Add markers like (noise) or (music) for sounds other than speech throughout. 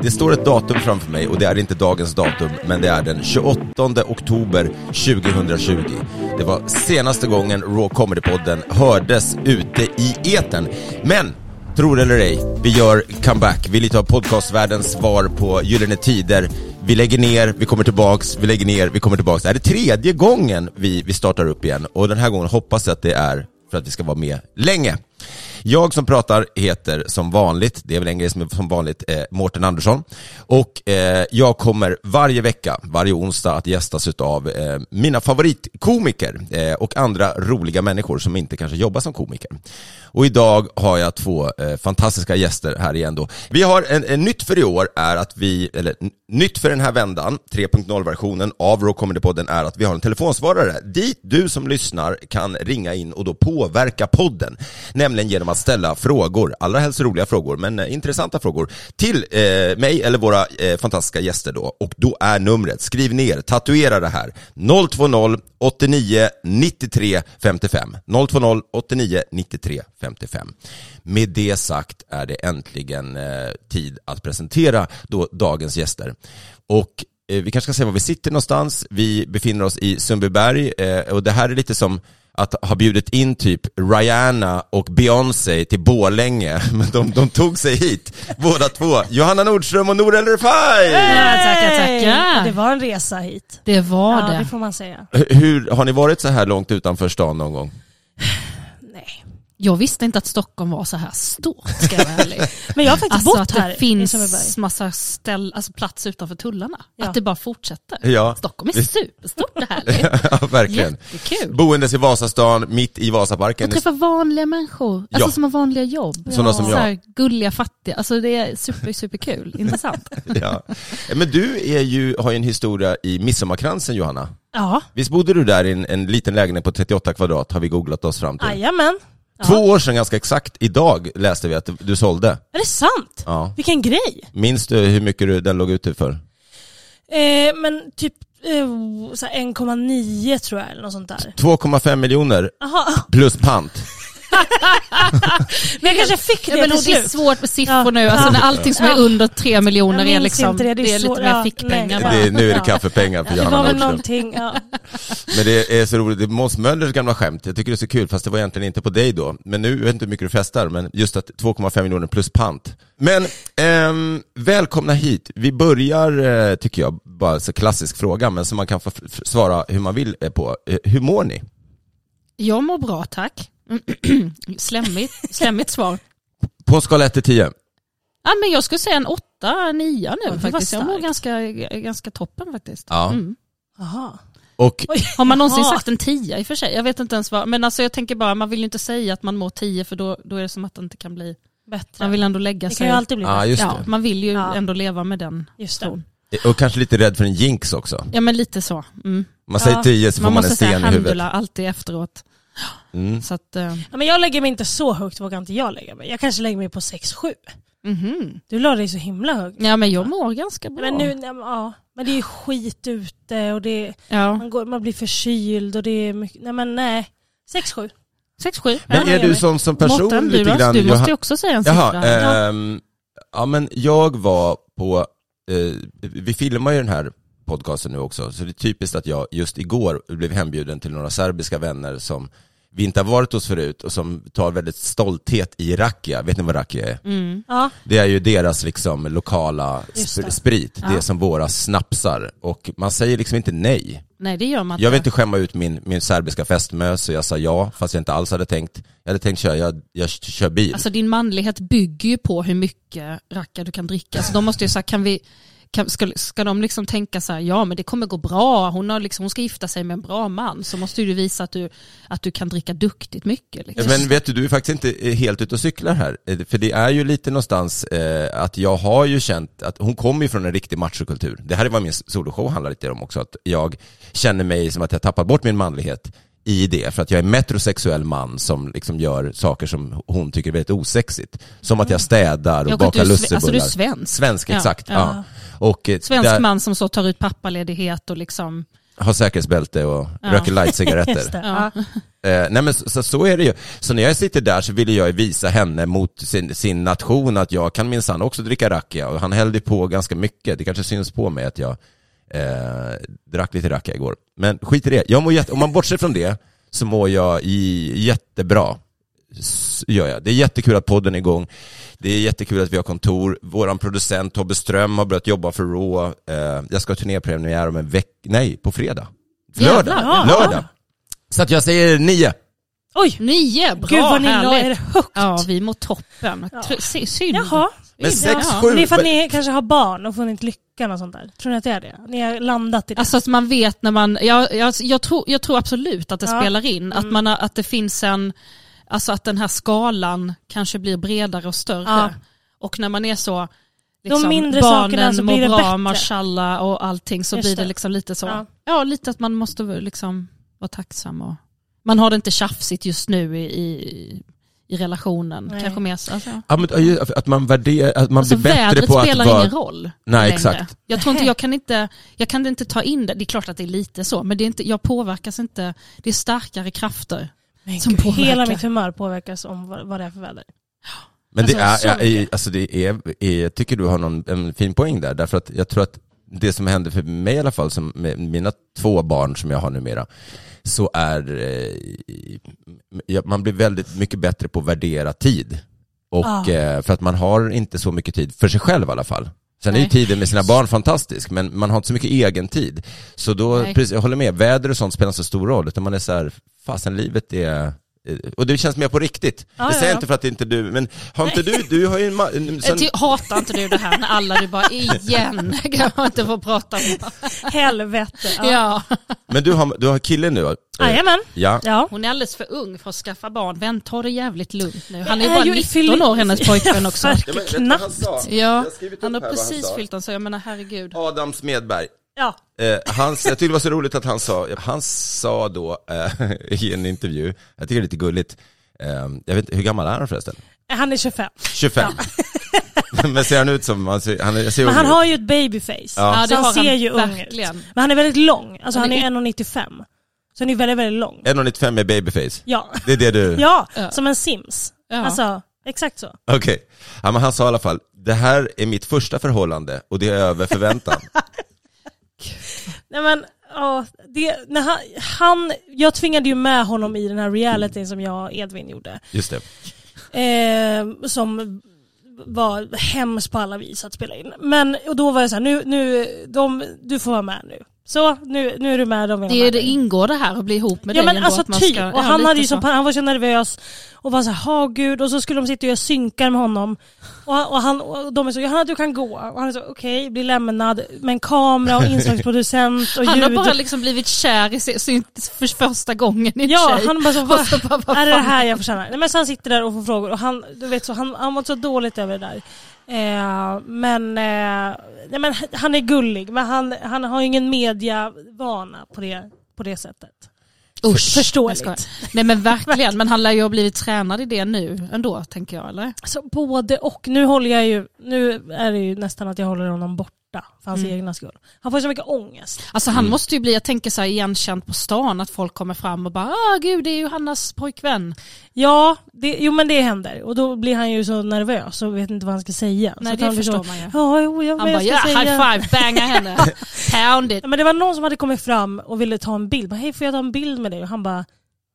Det står ett datum framför mig och det är inte dagens datum, men det är den 28 oktober 2020. Det var senaste gången Raw Comedy-podden hördes ute i eten. Men Tror eller ej, vi gör comeback. Vi är lite av podcastvärldens svar på Gyllene Tider. Vi lägger ner, vi kommer tillbaks, vi lägger ner, vi kommer tillbaks. Det här är tredje gången vi, vi startar upp igen och den här gången hoppas jag att det är för att vi ska vara med länge. Jag som pratar heter som vanligt, det är väl en grej som är som vanligt, eh, Mårten Andersson. Och eh, jag kommer varje vecka, varje onsdag att gästas av eh, mina favoritkomiker eh, och andra roliga människor som inte kanske jobbar som komiker. Och idag har jag två eh, fantastiska gäster här igen då. Vi har en, en nytt för i år är att vi, eller nytt för den här vändan, 3.0-versionen av Raw Comedy-podden är att vi har en telefonsvarare dit du som lyssnar kan ringa in och då påverka podden. Nämligen genom att ställa frågor, allra helst roliga frågor, men eh, intressanta frågor till eh, mig eller våra eh, fantastiska gäster då. Och då är numret, skriv ner, tatuera det här, 020 89 93 55. 020 89 93 55. Med det sagt är det äntligen eh, tid att presentera då dagens gäster. Och eh, vi kanske ska säga var vi sitter någonstans. Vi befinner oss i Sundbyberg eh, och det här är lite som att ha bjudit in typ Rihanna och Beyoncé till Bålänge, (laughs) men de, de tog sig hit, båda två. Johanna Nordström och Nour El Refai! Ja, tackar, tackar. Det var en resa hit. Det var Ja, det. det får man säga. Hur, har ni varit så här långt utanför stan någon gång? Jag visste inte att Stockholm var så här stort, ska jag vara ärlig. (laughs) Men jag har faktiskt Alltså bott att här det finns massa ställ, alltså plats utanför tullarna. Ja. Att det bara fortsätter. Ja. Stockholm är superstort och härligt. (laughs) ja, verkligen. Jättekul. Boendes i Vasastan, mitt i Vasaparken. Och träffa vanliga människor, alltså Ja. som har vanliga jobb. Sådana som Så jag. här, gulliga, fattiga. Alltså det är super, superkul. (laughs) Intressant. Ja. Men du är ju, har ju en historia i Midsommarkransen Johanna. Ja, Visst bodde du där i en, en liten lägenhet på 38 kvadrat, har vi googlat oss fram till. jajamän. Ja. Två år sedan ganska exakt, idag läste vi att du sålde. Är det sant? Ja. Vilken grej. Minns du hur mycket du, den låg ute för? Eh, men typ eh, så här 1,9 tror jag eller något sånt där. 2,5 miljoner Aha. plus pant. Men jag kanske fick det Ja, men till det är slut. svårt med siffror Ja. nu, alltså när allting som är under tre miljoner är liksom, det, det är lite svårt. mer fickpengar. bara. Det, nu är det kaffepengar för Det Johanna någonting, ja. Men det är så roligt, det är Måns Möllers gamla skämt, jag tycker det är så kul, fast det var egentligen inte på dig då. Men nu, jag vet inte hur mycket du festar, men just att 2,5 miljoner plus pant. Men, ehm, välkomna hit. Vi börjar, eh, tycker jag, bara så klassisk fråga, men som man kan få svara hur man vill eh, på. Eh, hur mår ni? Jag mår bra tack. (clears throat) Slemmigt, slemmigt svar. På skala 1 till 10? Ja, men jag skulle säga en åtta, nia nu Ja, det var faktiskt. Jag mår ganska, ganska toppen faktiskt. Ja. Mm. Aha. Och Oj. Har man någonsin sagt en tia i och för sig? Jag vet inte ens vad, men alltså jag tänker bara, man vill ju inte säga att man mår tio för då, då är det som att det inte kan bli, Bättre. man vill ändå lägga det sig. kan ju alltid bli Ja, bättre. just ja, det. man vill ju Ja. ändå leva med den Just tron. Och kanske lite rädd för en jinx också. Ja men lite så. Mm. Man Ja. säger 10 så får Man man, en måste säga sten i huvudet. handula alltid efteråt. Mm. Så att, eh, Ja, men jag lägger mig inte så högt vågar inte jag lägga mig. Jag kanske lägger mig på 6-7. mhm. Du la dig så himla högt. Ja men jag mår ganska bra. Men, nu, nej, men, ja, men det är skit ute och det, ja. man, går, man blir förkyld och det är mycket, nej men nej. 6-7. 6-7. Men Ja, är du jag som, som person Mårten, du, lite grann... du måste ju också säga en siffra. Jaha, ehm, ja men jag var på, eh, vi filmar ju den här podcasten nu också, så det är typiskt att jag just igår blev hembjuden till några serbiska vänner som vi inte har varit hos förut och som tar väldigt stolthet i rakia. Vet ni vad rakia är? Mm. Ja. Det är ju deras liksom lokala sp- det. sprit, det är Ja. som våra snapsar. Och man säger liksom inte nej. Nej det gör man Jag vill inte. inte skämma ut min, min serbiska fästmö, så jag sa ja, fast jag inte alls hade tänkt. Jag hade tänkt köra, jag, jag kör bil. Alltså din manlighet bygger ju på hur mycket rackar du kan dricka. Så de måste ju säga, kan vi, kan, ska, ska de liksom tänka så här, ja men det kommer gå bra, hon, har liksom, hon ska gifta sig med en bra man, så måste du visa att du, att du kan dricka duktigt mycket. Liksom. Men vet du, du är faktiskt inte eh, helt ute och cyklar här. Eh, för det är ju lite någonstans eh, att jag har ju känt att hon kommer ju från en riktig machokultur. Det här är vad min soloshow handlar lite om också, att jag känner mig som att jag tappat bort min manlighet i det, för att jag är metrosexuell man som liksom gör saker som hon tycker är väldigt osexigt. Som att jag städar och Ja, och bakar lussebullar. alltså du är svensk. Svensk, Ja, exakt. Ja, ja. Och eh, Svensk där, man som så tar ut pappaledighet och liksom, har säkerhetsbälte och Ja. röker light-cigaretter. (laughs) Ja. Eh, nej men så, så, så är det ju. Så när jag sitter där så vill jag visa henne mot sin, sin nation att jag kan minsann också dricka rakia och han hällde på ganska mycket. Det kanske syns på mig att jag eh, drack lite rakia igår. Men skit i det. Jag mår jätte, om man bortser från det så mår jag i, jättebra. S- Gör jag. Det är jättekul att podden är igång. Det är jättekul att vi har kontor. Våran producent Tobbe Ström har börjat jobba för Raw. Eh, jag ska ha turnépremiär om en vecka, nej på fredag. Lördag. Jävlar. Lördag. Så att jag säger nio. Oj, Nio, bra, gud vad ni la er högt. Ja, vi mår toppen. Ja. Synd. Jaha. Men Ja. sex, Ja. sju... Det är för att ni kanske har barn och funnit lyckan och sånt där. Tror ni att det är det? Ni har landat i det? Alltså att man vet när man, jag, jag, jag, tror, jag tror absolut att det Ja. spelar in, att, Mm. man att det finns en, alltså att den här skalan kanske blir bredare och större. Ja. Och när man är så, De liksom, mindre barnen sakerna så mår blir det bra, bättre. mashallah och allting så Just blir det det. liksom lite så, Ja. ja. lite att man måste liksom vara tacksam och man har det inte tjafsigt just nu i, i, i relationen. Nej. Kanske mer så, alltså. Ja, men, att man värderar, att man Alltså blir bättre på att spelar vara... ingen roll Nej, längre. exakt. Jag tror inte, jag kan inte, jag kan inte ta in det, det är klart att det är lite så, men det är inte, jag påverkas inte, det är starkare krafter. Men som gud, påverkar. hela mitt humör påverkas om vad, vad det är för väder. Men det Alltså, är, så är, mycket. alltså det är, är, jag tycker du har någon, en fin poäng där, därför att jag tror att det som händer för mig i alla fall, som med mina två barn som jag har numera, så är, eh, man blir väldigt mycket bättre på att värdera tid. Och Ah. eh, för att man har inte så mycket tid, för sig själv i alla fall. Sen är ju Nej. tiden med sina barn fantastisk, men man har inte så mycket egen tid. Så då, Nej. precis, jag håller med, väder och sånt spelar inte så stor roll, utan man är så här, fasen livet är och det känns mer på riktigt. Ja, det säger jag ja. inte för att inte du, men har inte du, du har ju en, ma- en (laughs) sen, hatar inte du det här när alla du bara igen, kan jag inte få prata om. Helvete. Ja. Ja. men du har, du har kille nu va? Jajamän. Ja. Ja. Hon är alldeles för ung för att skaffa barn, vem tar det jävligt lugnt nu? Han är Det ju är bara ju 19 fyll- år hennes pojkvän också. Ja, men han knappt. sa? Ja, han har han precis sa. fyllt den så jag menar herregud. Adam Smedberg. Ja. Eh, hans, jag tyckte det var så roligt att han sa, han sa då eh, (laughs) i en intervju, jag tycker det är lite gulligt, eh, jag vet inte, hur gammal är han förresten? Han är 25. 25. (laughs) men ser han ut som, han ser, han, ser Men ung han ut. har ju ett babyface. Ja. Ja, Så han ser ju ung ut. Men han är väldigt lång. Alltså Han han är är 1,95. Så han är väldigt, väldigt lång. 1,95 med babyface. Ja. Det är det du... Ja, Ja. som en Sims. Ja. Alltså, exakt så. Okej. Ja, men han sa i alla fall, det här är mitt första förhållande och det är över förväntan. (laughs) Nej men, ja, det, när han, han, jag tvingade ju med honom i den här realityn som jag och Edvin gjorde. Just det. Eh, som var hemskt på alla vis att spela in. Men och då var jag så här, nu, nu, de, du får vara med nu. Så, nu, nu är du med, de vill ha Det, det ingår det här att bli ihop med Ja dig men ändå, alltså att typ, och han, hade ju så, så. han var så nervös och var så här, ha gud, och så skulle de sitta och göra synkar med honom. Och, han- och, han, och de är så, Johanna du kan gå. Och han är så, okej, blir lämnad med en kamera och inslagsproducent och (laughs) Han ljud. har bara liksom blivit kär i sin, för första gången i Ja, tjej. han bara så, vad, så bara, vad är det det här jag förtjänar? Nej men så han sitter där och får frågor och han, du vet så, han, han var så dåligt över det där. Eh, men, eh, nej, men han är gullig men han, han har ju ingen mediavana på det, på det sättet. Usch, Förståeligt. Nej men verkligen, (laughs) men han lär ju ha blivit tränad i det nu ändå, tänker jag, eller? Så både och. Nu håller jag ju, nu är det ju nästan att jag håller honom borta för hans Mm. egna skull. Han får så mycket ångest. Alltså han måste ju bli, jag tänker så här igenkänd på stan, att folk kommer fram och bara ah gud det är ju Hannas pojkvän. Ja, det, jo men det händer. Och då blir han ju så nervös och vet inte vad han ska säga. Nej så det han förstår så, man ju. Ja, jo, jag, Han bara ja, high five, banga henne, (laughs) pound it. Ja, men det var någon som hade kommit fram och ville ta en bild. Bara, Hej får jag ta en bild med dig? Och han bara,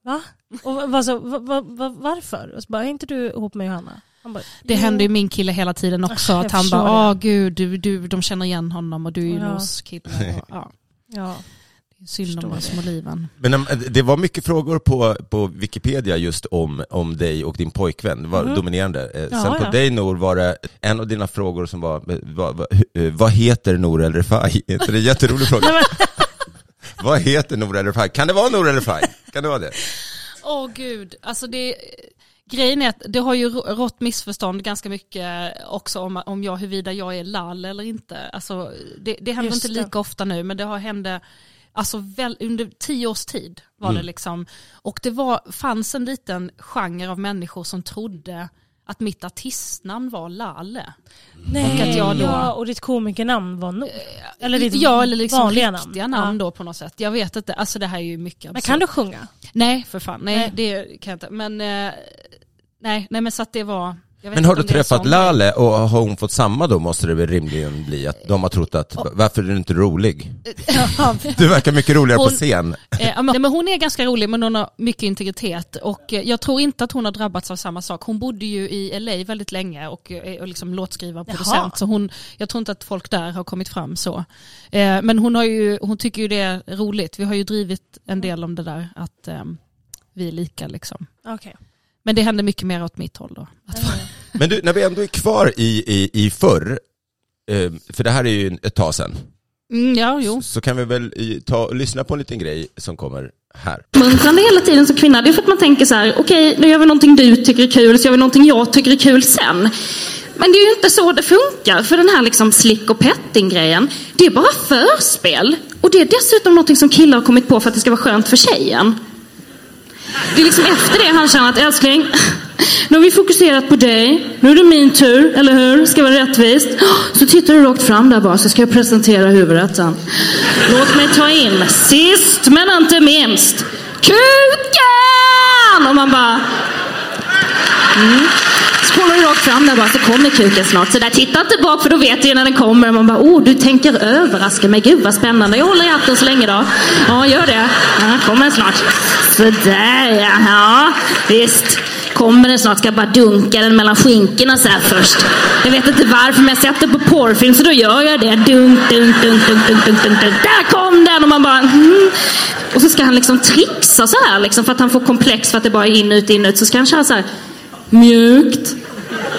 Va? Och vad så, va, va, va, varför? Och så bara, är inte du ihop med Johanna? Han bara, Det "Jo." händer ju min kille hela tiden också. Jag att han bara, åh gud, du, du, de känner igen honom och du är ju Ja. Kille. (laughs) Ja, Ja. det är synd om de små liven. Men äm, det var mycket frågor på, på Wikipedia just om, om dig och din pojkvän, det var Mhm. dominerande. Eh, Ja, Sen på ja. dig Nor var det en av dina frågor som var, eh, vad, vad, eh, vad heter Nor El Refai? Är inte det en jätterolig fråga? (laughs) (laughs) vad heter Nor El Refai? Kan det vara Nor El Refai? Kan det vara det? Åh gud, alltså det, grejen är att det har ju rått missförstånd ganska mycket också om, om jag, huruvida jag är lall eller inte. Alltså, det, det händer Just inte det. lika ofta nu men det har hände alltså väl, under tio års tid var Mm. det liksom. Och det var, fanns en liten genre av människor som trodde att mitt artistnamn var Lalle. Nej, att jag då- ja, och ditt komikernamn var nog... Eller ditt ja, eller liksom vanliga riktiga namn. namn Ja. då på något sätt. Jag vet inte, alltså det här är ju mycket Men absurt. kan du sjunga? Nej, för fan. Nej, Nej. det kan jag inte. Men, eh, nej, nej, men så att det var... jag vet Men har inte du träffat Lale och har hon fått samma då måste det väl rimligen bli att de har trott att, varför är du inte rolig? (laughs) Du verkar mycket roligare på Hon- scen. Eh, men nej, men hon är ganska rolig men hon har mycket integritet och eh, jag tror inte att hon har drabbats av samma sak. Hon bodde ju i LA väldigt länge och eh, är liksom låtskrivare och Jaha. producent så hon, jag tror inte att folk där har kommit fram så. Eh, men hon, har ju, hon tycker ju det är roligt. Vi har ju drivit en del om det där att eh, vi är lika liksom. Okej. Men det händer mycket mer åt mitt håll då. Att, Men du, när vi ändå är kvar i, i, i förr, eh, för det här är ju ett tag sedan, mm, ja, jo. så kan vi väl ta och lyssna på en liten grej som kommer här. uppmuntrande hela tiden som kvinna. Det är för att man tänker så här, okej, nu gör vi någonting du tycker är kul, så gör vi någonting jag tycker är kul sen. Men det är ju inte så det funkar, för den här liksom slick och petting-grejen, det är bara förspel. Och det är dessutom någonting som killar har kommit på för att det ska vara skönt för tjejen. Det är liksom efter det han känner att älskling, nu har vi fokuserat på dig, nu är det min tur, eller hur? Ska vara rättvist. Så tittar du rakt fram där bara, så ska jag presentera huvudrätten. Låt mig ta in, sist men inte minst, kuken! Och man bara... Mm. Så kollar du rakt fram där bara, så kommer kuken snart. Så där, titta inte bak för då vet du ju när den kommer. Man bara, oh du tänker överraska mig. Gud vad spännande. Jag håller i hatten så länge då. Ja, gör det. Ja, kommer snart. Sådär ja. Ja, visst. Kommer den snart. Ska jag bara dunka den mellan skinkorna så här först. Jag vet inte varför men jag sätter på porrfilm så då gör jag det. Dunk, dunk, dunk, dunk, dunk, dunk, dunk, dunk. Där kom den! Och man bara, mm. Och så ska han liksom trixa så här liksom för att han får komplex för att det bara är in, ut, in, ut. Så ska han köra så här mjukt.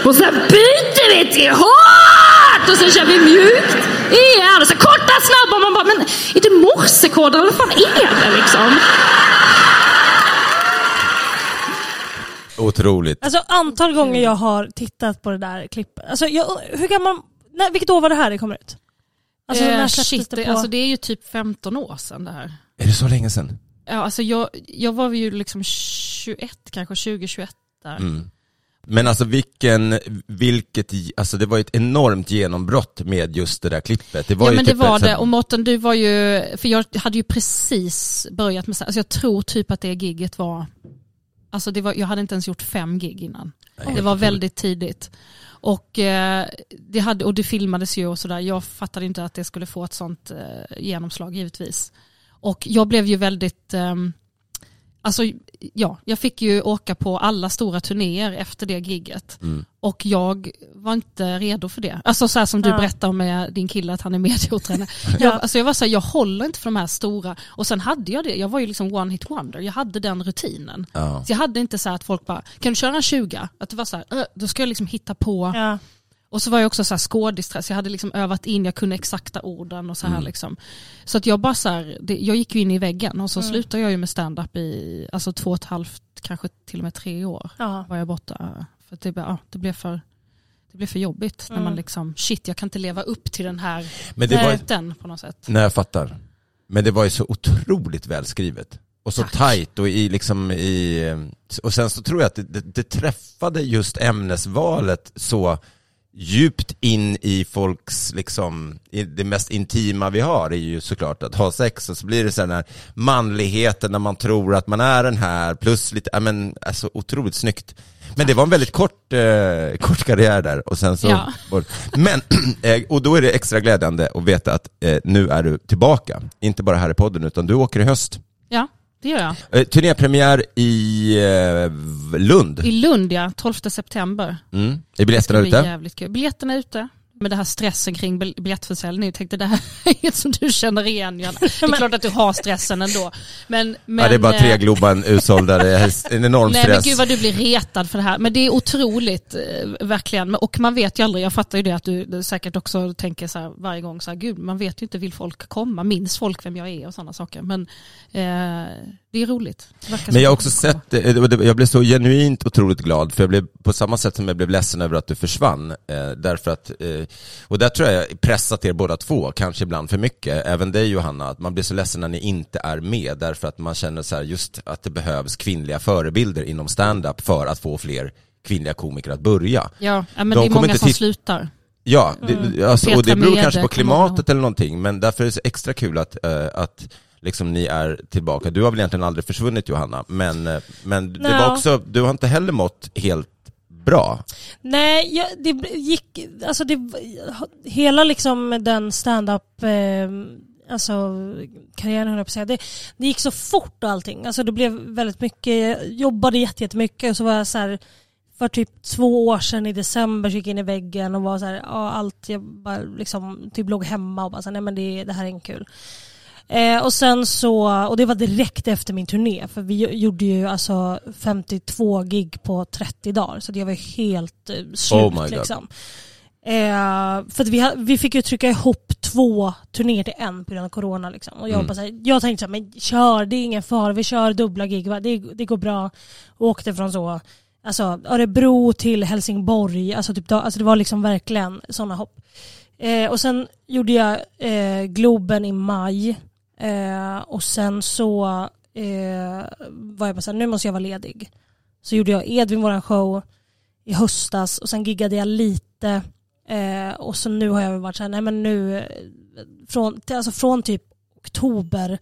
Och sen byter vi till hårt! Och sen kör vi mjukt igen. Och så korta, snabba. Och man bara, men är det morsekod eller vad fan är det liksom? Otroligt. Alltså antal gånger jag har tittat på det där klippet. Alltså, jag, hur gammal, nej, vilket år var det här det kommer ut? Alltså, eh, när shit, det det, på? alltså, det är ju typ 15 år sedan det här. Är det så länge sedan? Ja, alltså jag, jag var ju liksom 21, kanske 20-21 där. Mm. Men alltså vilken, vilket, alltså det var ett enormt genombrott med just det där klippet. Det var Ja men typ det var det och Mårten du var ju, för jag hade ju precis börjat med, så- alltså jag tror typ att det gigget var, alltså det var, jag hade inte ens gjort fem gig innan. det var väldigt tidigt. Och, eh, det hade, och det filmades ju och sådär, jag fattade inte att det skulle få ett sånt eh, genomslag givetvis. Och jag blev ju väldigt, ehm, alltså ja, jag fick ju åka på alla stora turnéer efter det gigget. Mm. Och jag var inte redo för det. Alltså så här som du Ja. berättar med din kille att han är medieotränare. (laughs) jag, alltså jag var så här, jag håller inte för de här stora. Och sen hade jag det, jag var ju liksom one hit wonder. Jag hade den rutinen. Ja. Så jag hade inte så här att folk bara, kan du köra en 20? Att det var så här, "Äh, då ska jag liksom hitta på. Ja. Och så var jag också så här skådistress, jag hade liksom övat in, jag kunde exakta orden och så här liksom. Så att jag bara så här, det, jag gick ju in i väggen och så slutade jag ju med stand-up i alltså två och ett halvt, kanske till och med tre år Ja. var jag borta. För att det, ja, det, blev för, det blev för jobbigt när man liksom, shit jag kan inte leva upp till den här Men myten på något sätt. nej jag fattar. Men det var ju så otroligt välskrivet. Och så Tack. tajt och i liksom i, och sen så tror jag att det, det, det träffade just ämnesvalet så djupt in i folks, liksom, i det mest intima vi har är ju såklart att ha sex och så blir det så här den här manligheten när man tror att man är den här plus lite, ja men alltså otroligt snyggt. Men det var en väldigt kort, eh, kort karriär där och sen så, Ja. men, (clears throat) eh, och då är det extra glädjande att veta att eh, nu är du tillbaka, inte bara här i podden utan du åker i höst. Det gör jag. Eh, turnépremiär i eh, Lund. I Lund ja, 12 september. Mm. Är Det biljetterna ute? jävligt kul. Biljetterna är ute. Med det här stressen kring bil- biljettförsäljning. Jag tänkte det här (laughs) är inget som du känner igen Jonna. Det är (laughs) klart att du har stressen ändå. Men, men, ja, det är bara tre eh, Globen utsålda, det är en enorm Nej men stress. gud vad du blir retad för det här. Men det är otroligt, eh, verkligen. Men- Och man vet ju aldrig, jag fattar ju det att du säkert också tänker så här varje gång så här, gud man vet ju inte, vill folk komma? Minns folk vem jag är och sådana saker? Men eh, det är roligt. Det Men jag har också sett, jag blev så genuint otroligt glad, för jag blev på samma sätt som jag blev ledsen över att du försvann. Eh, därför att, eh, och där tror jag jag pressat er båda två, kanske ibland för mycket, även dig Johanna, att man blir så ledsen när ni inte är med, därför att man känner så här, just att det behövs kvinnliga förebilder inom stand-up för att få fler kvinnliga komiker att börja. Ja, men De det är många inte som slutar. Ja, det, alltså, och det beror kanske på klimatet eller någonting, men därför är det så extra kul att, eh, att liksom ni är tillbaka. Du har väl egentligen aldrig försvunnit Johanna, men, eh, men det var också, du har inte heller mått helt bra. Nej, jag, det gick, alltså det, hela liksom den stand-up, eh, alltså karriären höll jag på att säga, det, det gick så fort och allting. Alltså det blev väldigt mycket, jag jobbade jätte- jättemycket och så var jag så här, för typ två år sedan i december så gick jag in i väggen och var så här, ja allt, jag bara liksom typ låg hemma och bara så här, nej men det, det här är inte kul. Eh, och sen så, och det var direkt efter min turné för vi gjorde ju alltså 52 gig på 30 dagar så det var helt eh, slut Oh my God. liksom. Eh, för att vi, vi fick ju trycka ihop två turnéer till en på grund av corona liksom. Och jag, Mm. bara jag tänkte så här, men kör, det är ingen fara, vi kör dubbla gig, va? det, det går bra. Och åkte från så, alltså Örebro till Helsingborg, alltså, typ, alltså det var liksom verkligen sådana hopp. Eh, och sen gjorde jag eh, Globen i maj eh, och sen så eh, var jag bara såhär, nu måste jag vara ledig. Så gjorde jag Edvin våran show i höstas och sen giggade jag lite eh, och så nu har jag varit såhär, nej men nu eh, från, alltså från typ oktober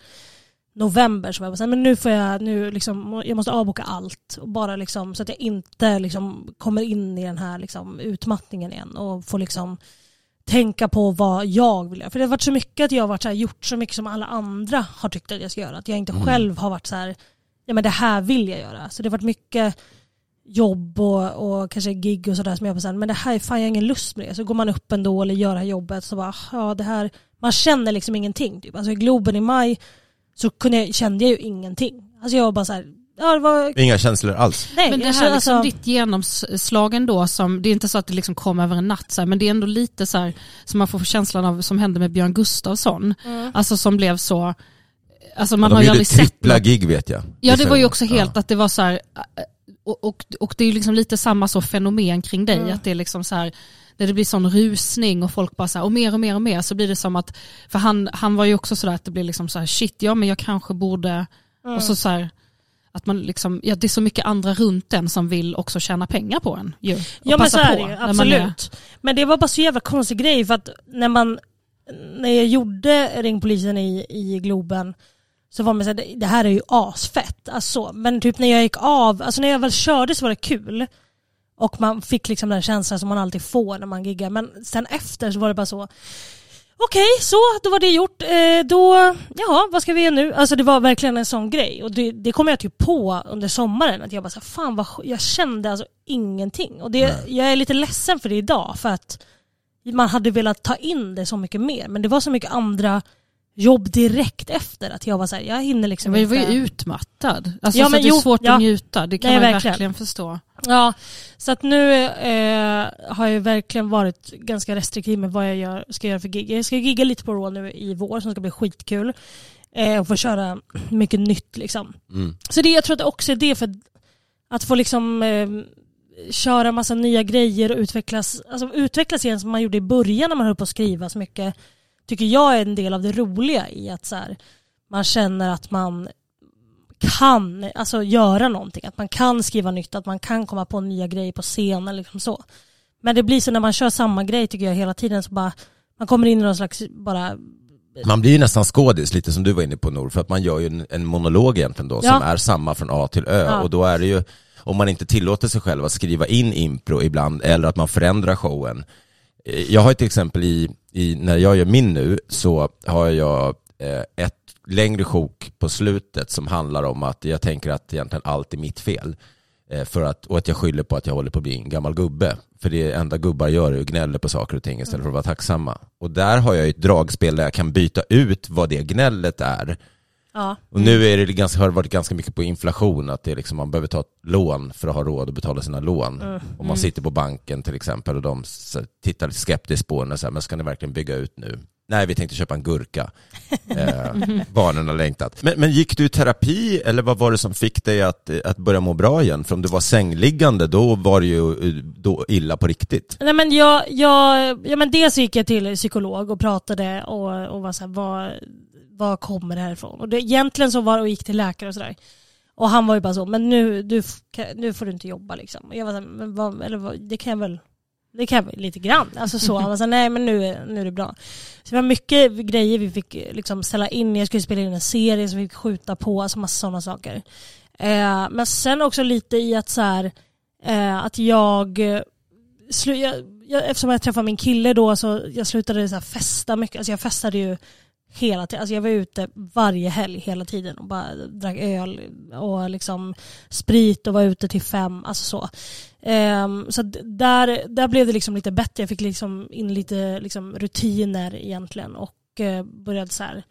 november så var jag bara såhär, men nu får jag, nu liksom, jag måste avboka allt och bara liksom så att jag inte liksom kommer in i den här liksom utmattningen igen och får liksom tänka på vad jag vill göra. För det har varit så mycket att jag har varit så här, gjort så mycket som alla andra har tyckt att jag ska göra. Att jag inte själv har varit så här, ja men det här vill jag göra. Så det har varit mycket jobb och, och kanske gig och sådär som jag så här, men det här är fan jag har ingen lust med det. Så går man upp ändå eller gör det här jobbet så bara, ja det här, man känner liksom ingenting. Typ. Alltså i Globen i maj så kunde jag, kände jag ju ingenting. Alltså jag var bara så här, ja det var, Inga känslor alls. nej. Men det här liksom alltså, ditt genomslag ändå, som, det är inte så att det liksom kom över en natt, så här, men det är ändå lite så här, som man får känslan av som hände med Björn Gustafsson. Mm. Alltså som blev så, alltså man De har ju aldrig sett något. gig vet jag. Ja det var ju också Ja. helt att det var så här, och, och, och det är ju liksom lite samma så fenomen kring dig, Mm. att det är liksom så här, när det blir sån rusning och folk bara så här, och mer och mer och mer så blir det som att, för han, han var ju också sådär att det blir liksom så här, shit ja men jag kanske borde, och så så här, att man liksom, ja det är så mycket andra runt en som vill också tjäna pengar på en ju. Ja men så är det ju, man är- absolut. Men det var bara så jävla konstig grej för att när man, när jag gjorde Ring polisen i, i Globen så var man såhär, det här är ju asfett. Alltså, men typ när jag gick av, alltså när jag väl körde så var det kul. Och man fick liksom den känslan som man alltid får när man giggar. Men sen efter så var det bara så, okej så då var det gjort. Eh, då, jaha vad ska vi göra nu? Alltså det var verkligen en sån grej. Och det, det kom jag typ på under sommaren. Att jag bara så här, fan vad jag kände alltså ingenting. Och det, jag är lite ledsen för det idag. För att man hade velat ta in det så mycket mer. Men det var så mycket andra jobb direkt efter. Att jag var så här, jag hinner liksom Men jag var inte. ju utmattad. Alltså, Ja, så men att det är jo, svårt ja. att njuta, det kan Nej, man verkligen. verkligen förstå. Ja, så att nu eh, har jag verkligen varit ganska restriktiv med vad jag gör, ska göra för gig. Jag ska gigga lite på Raw nu i vår som ska bli skitkul. Eh, och få köra (clears throat) mycket nytt liksom. Mm. Så det, jag tror att det också är det för att få liksom eh, köra massa nya grejer och utvecklas, alltså utvecklas igen som man gjorde i början när man höll på att skriva så mycket. Tycker jag är en del av det roliga i att så här, man känner att man kan alltså, göra någonting. Att man kan skriva nytt, att man kan komma på nya grejer på scenen. Liksom så. Men det blir så när man kör samma grej tycker jag hela tiden så bara man kommer in i någon slags bara Man blir ju nästan skådis, lite som du var inne på Nor, för att man gör ju en, en monolog egentligen då, Ja. som är samma från A till Ö. Ja. Och då är det ju, om man inte tillåter sig själv att skriva in impro ibland, eller att man förändrar showen. Eh, jag har till exempel i, i när jag gör min nu, så har jag eh, ett längre sjok på slutet som handlar om att jag tänker att egentligen allt är mitt fel. Eh, för att, och att jag skyller på att jag håller på att bli en gammal gubbe. För det enda gubbar gör är att gnälla på saker och ting istället för att vara tacksamma. Och där har jag ett dragspel där jag kan byta ut vad det gnället är. Ja. Och nu är det ganska, har det varit ganska mycket på inflation, att det är liksom, man behöver ta ett lån för att ha råd att betala sina lån. Mm. Om man sitter på banken till exempel och de tittar lite skeptiskt på en och säger, men ska ni verkligen bygga ut nu? Nej, vi tänkte köpa en gurka. (laughs) Eh, barnen har längtat. Men, men gick du i terapi eller vad var det som fick dig att, att börja må bra igen? För om du var sängliggande, då var det ju eh, då illa på riktigt. Nej, men jag, jag, ja, men dels gick jag till psykolog och pratade och, och var så här, vad, vad kommer det här ifrån? Och det, egentligen så var och gick till läkare och sådär. Och han var ju bara så, men nu, du, nu får du inte jobba liksom. Och jag var så här, men vad, eller vad, det kan jag väl, det kan jag väl lite grann. Alltså så, han var så här, nej men nu, är- nu är det bra. Så det var mycket grejer vi fick liksom ställa in, jag skulle spela in en serie som vi fick skjuta på, alltså massa sådana saker. Eh, men sen också lite i att så här, eh, att jag slu, jag, jag, eftersom jag träffade min kille då så jag slutade så här festa mycket. Alltså jag festade ju hela tiden. Alltså jag var ute varje helg hela tiden och bara drack öl och liksom sprit och var ute till fem. Alltså så. Um, så där, där blev det liksom lite bättre. Jag fick liksom in lite liksom rutiner egentligen och uh, började så här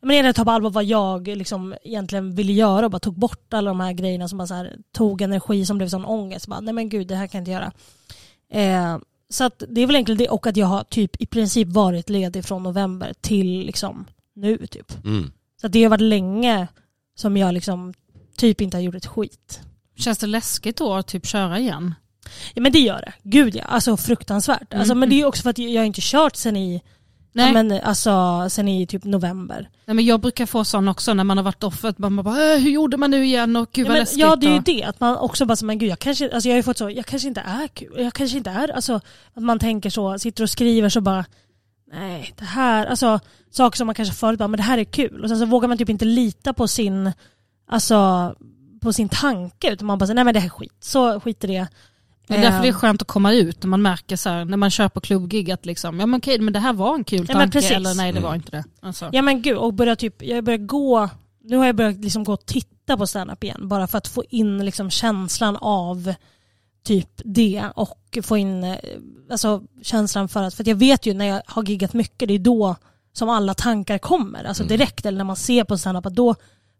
men egentligen ta på allvar vad jag liksom egentligen ville göra och bara tog bort alla de här grejerna som bara så här, tog energi som blev sån ångest. Bara, nej men gud, det här kan jag inte göra. Eh, så att det är väl egentligen det och att jag har typ i princip varit ledig från november till liksom nu typ. Mm. Så att det har varit länge som jag liksom typ inte har gjort ett skit. Känns det läskigt då att typ köra igen? Ja men det gör det. Gud ja, alltså fruktansvärt. Alltså, Mm. men det är ju också för att jag inte kört sen i, Nej. ja, men, alltså, sen i typ november. Nej, men jag brukar få sån också när man har varit offer. att Man bara, äh, hur gjorde man nu igen? Och gud Ja, vad men, läskigt. ja det är ju det, att man också bara så, men gud jag kanske, alltså jag har ju fått så, jag kanske inte är kul, jag kanske inte är, alltså att man tänker så, sitter och skriver så bara, nej det här, alltså saker som man kanske förut bara, men det här är kul. Och sen så vågar man typ inte lita på sin, alltså på sin tanke, utan man bara, så, nej men det här är skit, så skit i det. Det är därför det är Ehm, skönt att komma ut när man märker så här, när man kör på klubbgig att liksom, ja men okej men det här var en kul Ja, men tanke precis. eller nej det Mm. var inte det. Alltså. Ja men gud, och börja typ, jag börjar gå, nu har jag börjat liksom gå och titta på stand-up igen, bara för att få in liksom känslan av typ det och få in eh, alltså, känslan för att, för att jag vet ju när jag har giggat mycket, det är då som alla tankar kommer, alltså Mm. direkt eller när man ser på stand-up, att då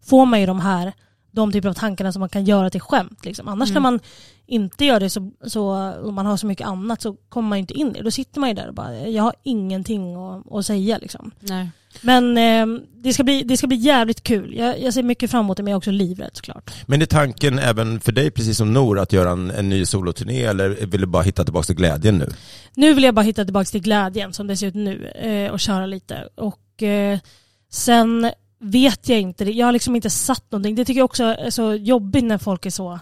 får man ju de här, de typer av tankarna som man kan göra till skämt. Liksom. Annars när man inte gör det så, så, och man har så mycket annat så kommer man inte in i det. Då sitter man ju där och bara, jag har ingenting att, att säga liksom. Nej. Men eh, det, ska bli, det ska bli jävligt kul. Jag, jag ser mycket fram emot det men jag är också livrädd såklart. Men är tanken även för dig, precis som Nor, att göra en, en ny soloturné eller vill du bara hitta tillbaka till glädjen nu? Nu vill jag bara hitta tillbaka till glädjen som det ser ut nu eh, och köra lite. Och eh, sen vet jag inte, jag har liksom inte satt någonting. Det tycker jag också är så jobbigt när folk är så,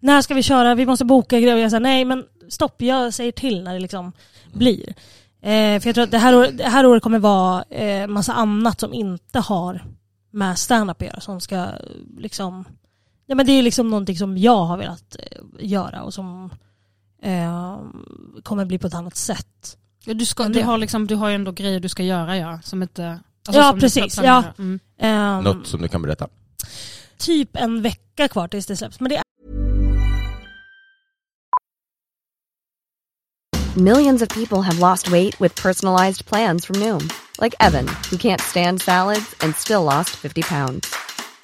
när ska vi köra, vi måste boka grejer. Jag säger nej men stopp, jag säger till när det liksom blir. Eh, för jag tror att det här, år, det här året kommer vara eh, massa annat som inte har med stand-up att göra. Som ska liksom, ja men det är liksom någonting som jag har velat eh, göra och som eh, kommer bli på ett annat sätt. Ja, du, ska, du, har liksom, du har ju ändå grejer du ska göra ja, som inte... alltså, Ja, precis, ja. Mm. Ehm, Något som du kan berätta? Typ en vecka kvar tills det släpps. Men det Millions of people have lost weight with personalized plans from Noom, like Evan, who can't stand salads and still lost 50 pounds.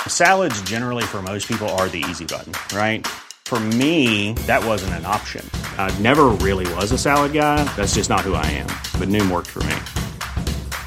Salads, generally, for most people, are the easy button, right? For me, that wasn't an option. I never really was a salad guy. That's just not who I am. But Noom worked for me.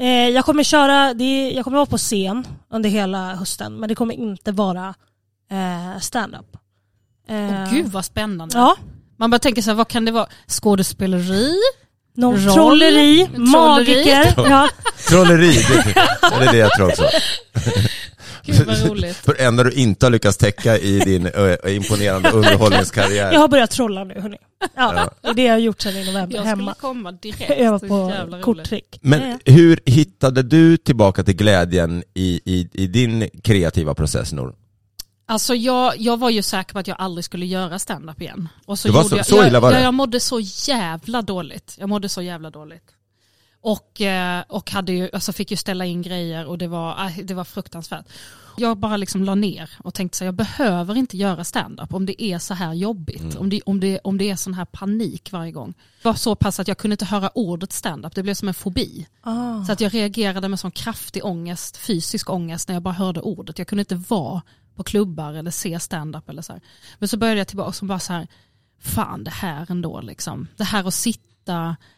Eh, jag kommer köra, är, jag kommer vara på scen under hela hösten men det kommer inte vara eh, stand-up. Eh, Åh, gud vad spännande. Ja. Man bara tänker så här, vad kan det vara? Skådespeleri? Någon Roll? trolleri, Trolleri? magiker. (laughs) ja. Trolleri, det, det är det jag tror också. (laughs) Gud vad roligt. För det enda du inte har lyckats täcka i din ö, imponerande (laughs) underhållningskarriär. Jag har börjat trolla nu hörni. Ja, Det är det jag har gjort sedan i november Jag hemma. skulle komma direkt. (laughs) Öva på korttrick. Men hur hittade du tillbaka till glädjen i, i, i din kreativa process Nor? Alltså jag, jag var ju säker på att jag aldrig skulle göra stand-up igen. Och så Det var så- jag, så jag, illa var det? Jag, jag mådde så jävla dåligt. Jag mådde så jävla dåligt. Och, eh, och hade ju, alltså fick ju ställa in grejer och det var, äh, det var fruktansvärt. Jag bara liksom la ner och tänkte så här, jag behöver inte göra stand-up om det är så här jobbigt. Mm. Om, det, om, det, om det är sån här panik varje gång. Det var så pass att jag kunde inte höra ordet stand-up, det blev som en fobi. Ah. Så att jag reagerade med sån kraftig ångest, fysisk ångest när jag bara hörde ordet. Jag kunde inte vara på klubbar eller se stand-up eller så här. Men så började jag tillbaka och bara så här, fan det här ändå liksom. Det här att sitta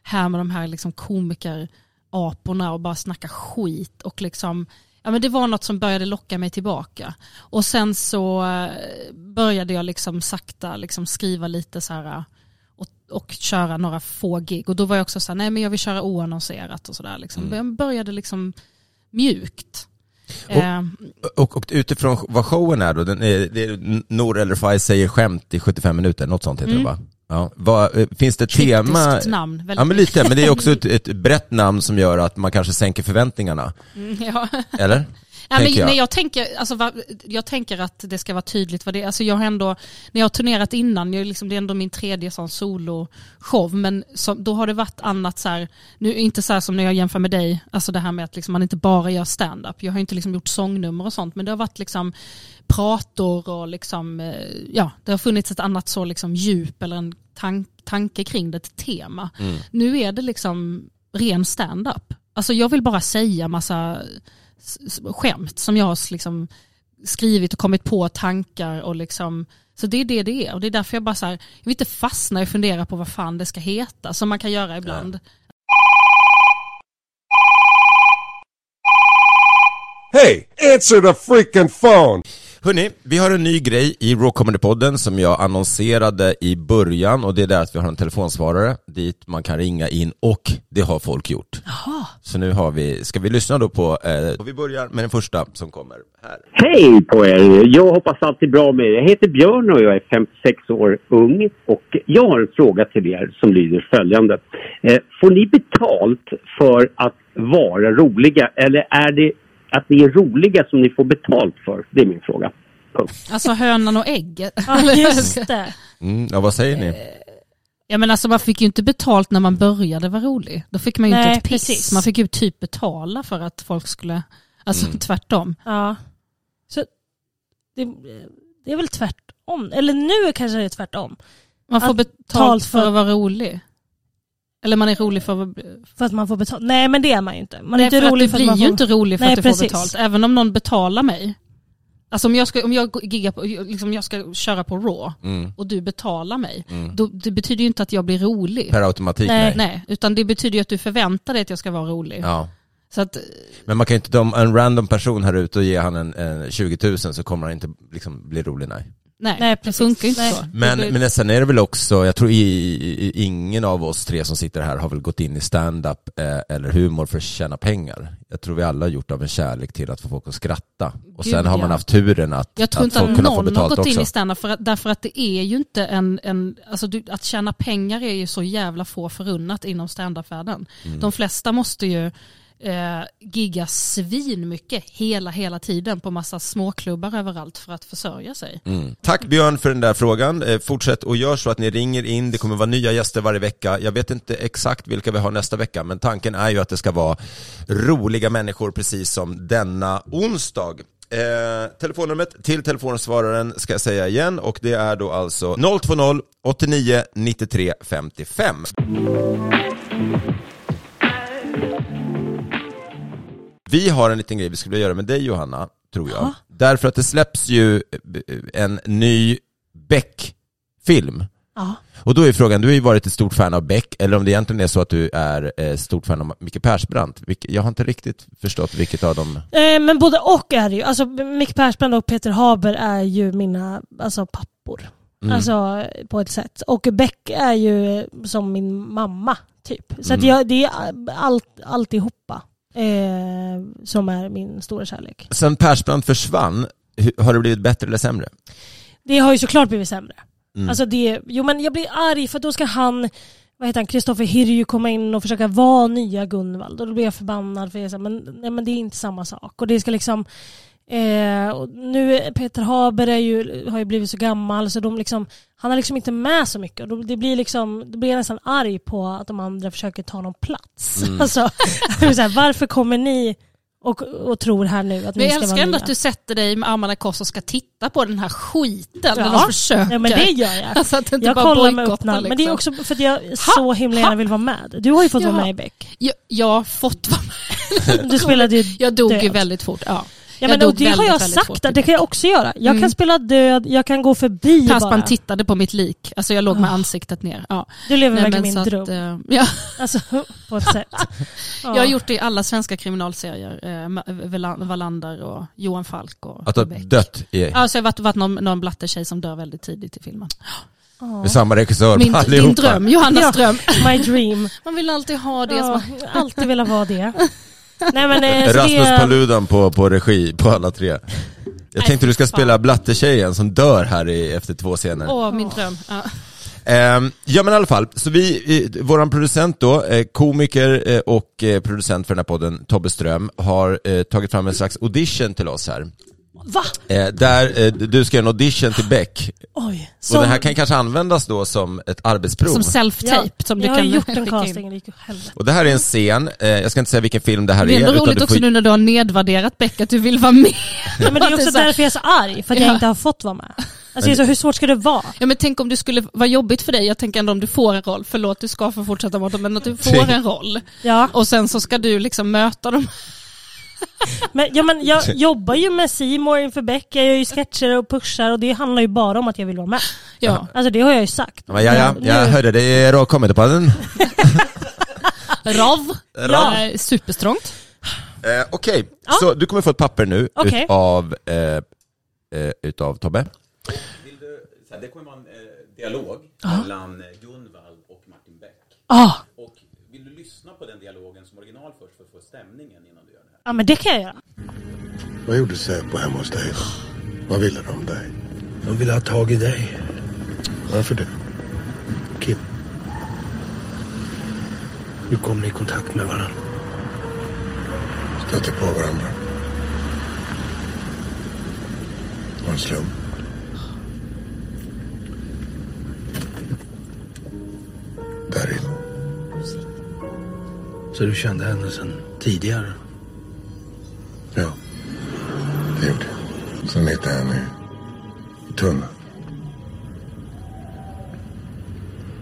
här med de här liksom komikeraporna och bara snacka skit och liksom Ja, men det var något som började locka mig tillbaka. Och sen så eh, började jag liksom sakta liksom skriva lite så här eh, och, och köra några få gig. Och då var jag också så här, nej men jag vill köra oannonserat och sådär. Liksom. Mm. Jag började liksom mjukt. Och- Eh, Och, och utifrån vad showen är då, den är, det är Nor eller Faj säger skämt i 75 minuter, något sånt heter Mm. det va? Ja. Vad, eh, finns det tema? Kryptiskt namn, väldigt Ja men lite, men det är också ett, (laughs) ett brett namn som gör att man kanske sänker förväntningarna. mm, ja. Eller? (laughs) Ja, men, jag. Nej, jag, tänker, alltså, jag tänker att det ska vara tydligt vad det är. Alltså, jag har ändå, när jag har turnerat innan, jag, liksom, det är ändå min tredje sån soloshow, men som, då har det varit annat så här, nu inte så här som när jag jämför med dig, alltså det här med att liksom, man inte bara gör stand-up. Jag har inte liksom gjort sångnummer och sånt, men det har varit liksom prator och liksom, eh, ja, det har funnits ett annat så liksom djup eller en tank, tanke kring det, ett tema. Mm. Nu är det liksom ren stand-up. Alltså jag vill bara säga massa skämt som jag har liksom skrivit och kommit på tankar och liksom så det är det det är och det är därför jag bara så här, jag vill inte fastna och fundera på vad fan det ska heta som man kan göra ibland. Hey, answer the freaking phone! Hörni, vi har en ny grej i Raw Comedy-podden som jag annonserade i början och det är där att vi har en telefonsvarare dit man kan ringa in och det har folk gjort. Så nu har vi, ska vi lyssna då på, eh, och vi börjar med den första som kommer här. Hej på er! Jag hoppas allt är bra med er. Jag heter Björn och jag är 56 år ung. Och jag har en fråga till er som lyder följande. Eh, får ni betalt för att vara roliga eller är det att ni är roliga som ni får betalt för? Det är min fråga. Punkt. Alltså hönan och ägget. (laughs) Ja, just det. Mm, ja, vad säger ni? Ja men alltså man fick ju inte betalt när man började vara rolig. Då fick man ju Nej, inte ett piss. precis. Man fick ju typ betala för att folk skulle, alltså Mm. tvärtom. Ja. Så det, det är väl tvärtom. Eller nu kanske det är tvärtom. Man får Att betalt för att vara rolig. Eller man är rolig för. För att man får betalt. Nej men det är man ju inte. Man är Nej, inte för rolig att för du att man blir ju får... inte rolig för Nej, att du precis. får betalt. Även om någon betalar mig. Alltså om jag ska, om jag giggar på, liksom jag ska köra på Raw Mm. och du betalar mig, Mm. då, det betyder ju inte att jag blir rolig. Per automatik, nej. nej. nej. Utan det betyder ju att du förväntar dig att jag ska vara rolig. Ja. Så att, Men man kan ju inte, om en random person här ute och ger han en, en 20 000 så kommer han inte liksom bli rolig, nej. Nej, Nej, det funkar inte Nej. så. Men, men sen är det väl också, jag tror i, i, ingen av oss tre som sitter här har väl gått in i stand-up eh, eller humor för att tjäna pengar. Jag tror vi alla har gjort av en kärlek till att få folk att skratta. Och Gud, sen har man ja. haft turen att, Jag tror att inte folk att få någon har gått också. in i stand för att, därför att det är ju inte en, en alltså du, att tjäna pengar är ju så jävla få förunnat inom standupvärlden. Mm. De flesta måste ju eh, gigga svin mycket hela, hela tiden på massa småklubbar överallt för att försörja sig. Mm. Tack Björn för den där frågan. Eh, fortsätt och gör så att ni ringer in. Det kommer vara nya gäster varje vecka. Jag vet inte exakt vilka vi har nästa vecka, men tanken är ju att det ska vara roliga människor precis som denna onsdag. Eh, telefonnumret till telefonsvararen ska jag säga igen och det är då alltså 020 89 93 55. Vi har en liten grej vi skulle vilja göra med dig Johanna, tror jag. Ja. Därför att det släpps ju eh, en ny Beck-film. Och då är frågan, du har ju varit ett stort fan av Beck, eller om det egentligen är så att du är eh, stort fan av Micke Persbrandt. Jag har inte riktigt förstått vilket av dem... Eh, men både och är det ju. Alltså Micke Persbrandt och Peter Haber är ju mina alltså, pappor. Mm. Alltså på ett sätt. Och Beck är ju som min mamma typ. Så att Mm. jag, det är allt, alltihopa eh, som är min stora kärlek. Sen Persbrandt försvann, har det blivit bättre eller sämre? Det har ju såklart blivit sämre. Mm. Alltså det, jo men jag blir arg för då ska han, vad heter han, Kristoffer Hirju komma in och försöka vara nya Gunvald. Och då blir jag förbannad för jag säger, men, nej, men det är inte samma sak. Och det ska liksom, eh, och nu Peter Haber är ju, har ju blivit så gammal så de liksom, han är liksom inte med så mycket. Och då, det blir liksom, då blir jag nästan arg på att de andra försöker ta någon plats. Mm. (laughs) Alltså, här, varför kommer ni och, och tror här nu att Men ni jag ska älskar vara ändå att du sätter dig med armarna i kors och ska titta på den här skiten. Ja. Eller de försöker. Ja men det gör jag. (laughs) Alltså att inte jag bara kollar med öppna Men det är liksom. också för att jag så himla gärna vill vara med. Du har ju fått vara Ja. med i Beck. Jag, jag har fått vara med. Du spelade ju Jag dog ju död. väldigt fort. Ja. Ja, Jag men dog och det har jag väldigt sagt, att det kan jag också göra. Jag Mm. kan spela död, jag kan gå förbi bara. Persbrandt tittade på mitt lik. Alltså jag låg med Ah. ansiktet ner. Ja. Du lever Nej, verkligen min dröm. Att, eh, (laughs) ja. Alltså (laughs) på ett sätt. Ja. (laughs) Jag har gjort det i alla svenska kriminalserier. Eh, Wallander och Johan Falk och Att du har dött i... Alltså jag har varit, varit någon, någon blattetjej som dör väldigt tidigt i filmen. Med samma regissör Min, allihopa. din dröm, Johannas Ja. dröm. My dream. Man vill alltid ha det. Ja, alltid velat vara det. Nej, men, eh, Rasmus det, Paludan på, på regi på alla tre. Jag tänkte du ska spela blattetjejen som dör här i, efter två scener. åh, min dröm. Ja. Ehm, ja men i alla fall, så vi, eh, våran producent då, eh, komiker eh, och producent för den här podden, Tobbe Ström, har tagit fram en slags audition till oss här. Va? Eh, där eh, du ska göra en audition till Beck. Oj. Och den här kan kanske användas då som ett arbetsprov. Som self-tape. ja, som du jag kan har gjort en (laughs) casting, det gick. Och det här är en scen, eh, jag ska inte säga vilken film det här Det är är. ändå utan roligt också får- nu när du har nedvärderat Beck att du vill vara med. Ja, men det är (laughs) också därför jag är så arg, för att jag Ja. inte har fått vara med. Alltså, jag är så, hur svårt ska det vara? Ja men tänk om det skulle vara jobbigt för dig, jag tänker ändå om du får en roll, förlåt du ska få fortsätta dem, men att du får (laughs) en roll. Ja. Och sen så ska du liksom möta dem. (laughs) Men, ja, men jag jobbar ju med Simor inför Beck, jag gör ju sketcher och pushar och det handlar ju bara om att jag vill vara med. Ja. Alltså det har jag ju sagt. Ja, ja, ja, jag hörde det är råkommit på den. Rav. Rav. Eh, Superstrångt. Eh, Okej, så du kommer få ett papper nu Okej. utav, eh, eh, utav Tobbe. Det kommer vara en dialog mellan Gunvald och Martin Beck. Ah. Och vill du lyssna på den dialogen som original först för att få stämningen Ja men det kan jag göra. Vad gjorde Säpo hemma hos dig? Vad ville de dig? De vill ha tag i dig. Varför det? Kim. Hur kom ni i kontakt med varandra? Stötte på varandra. Var en slump. Där inne. Så du kände henne sedan tidigare? Ja, det gjorde jag. Sen hittade jag henne i tunneln.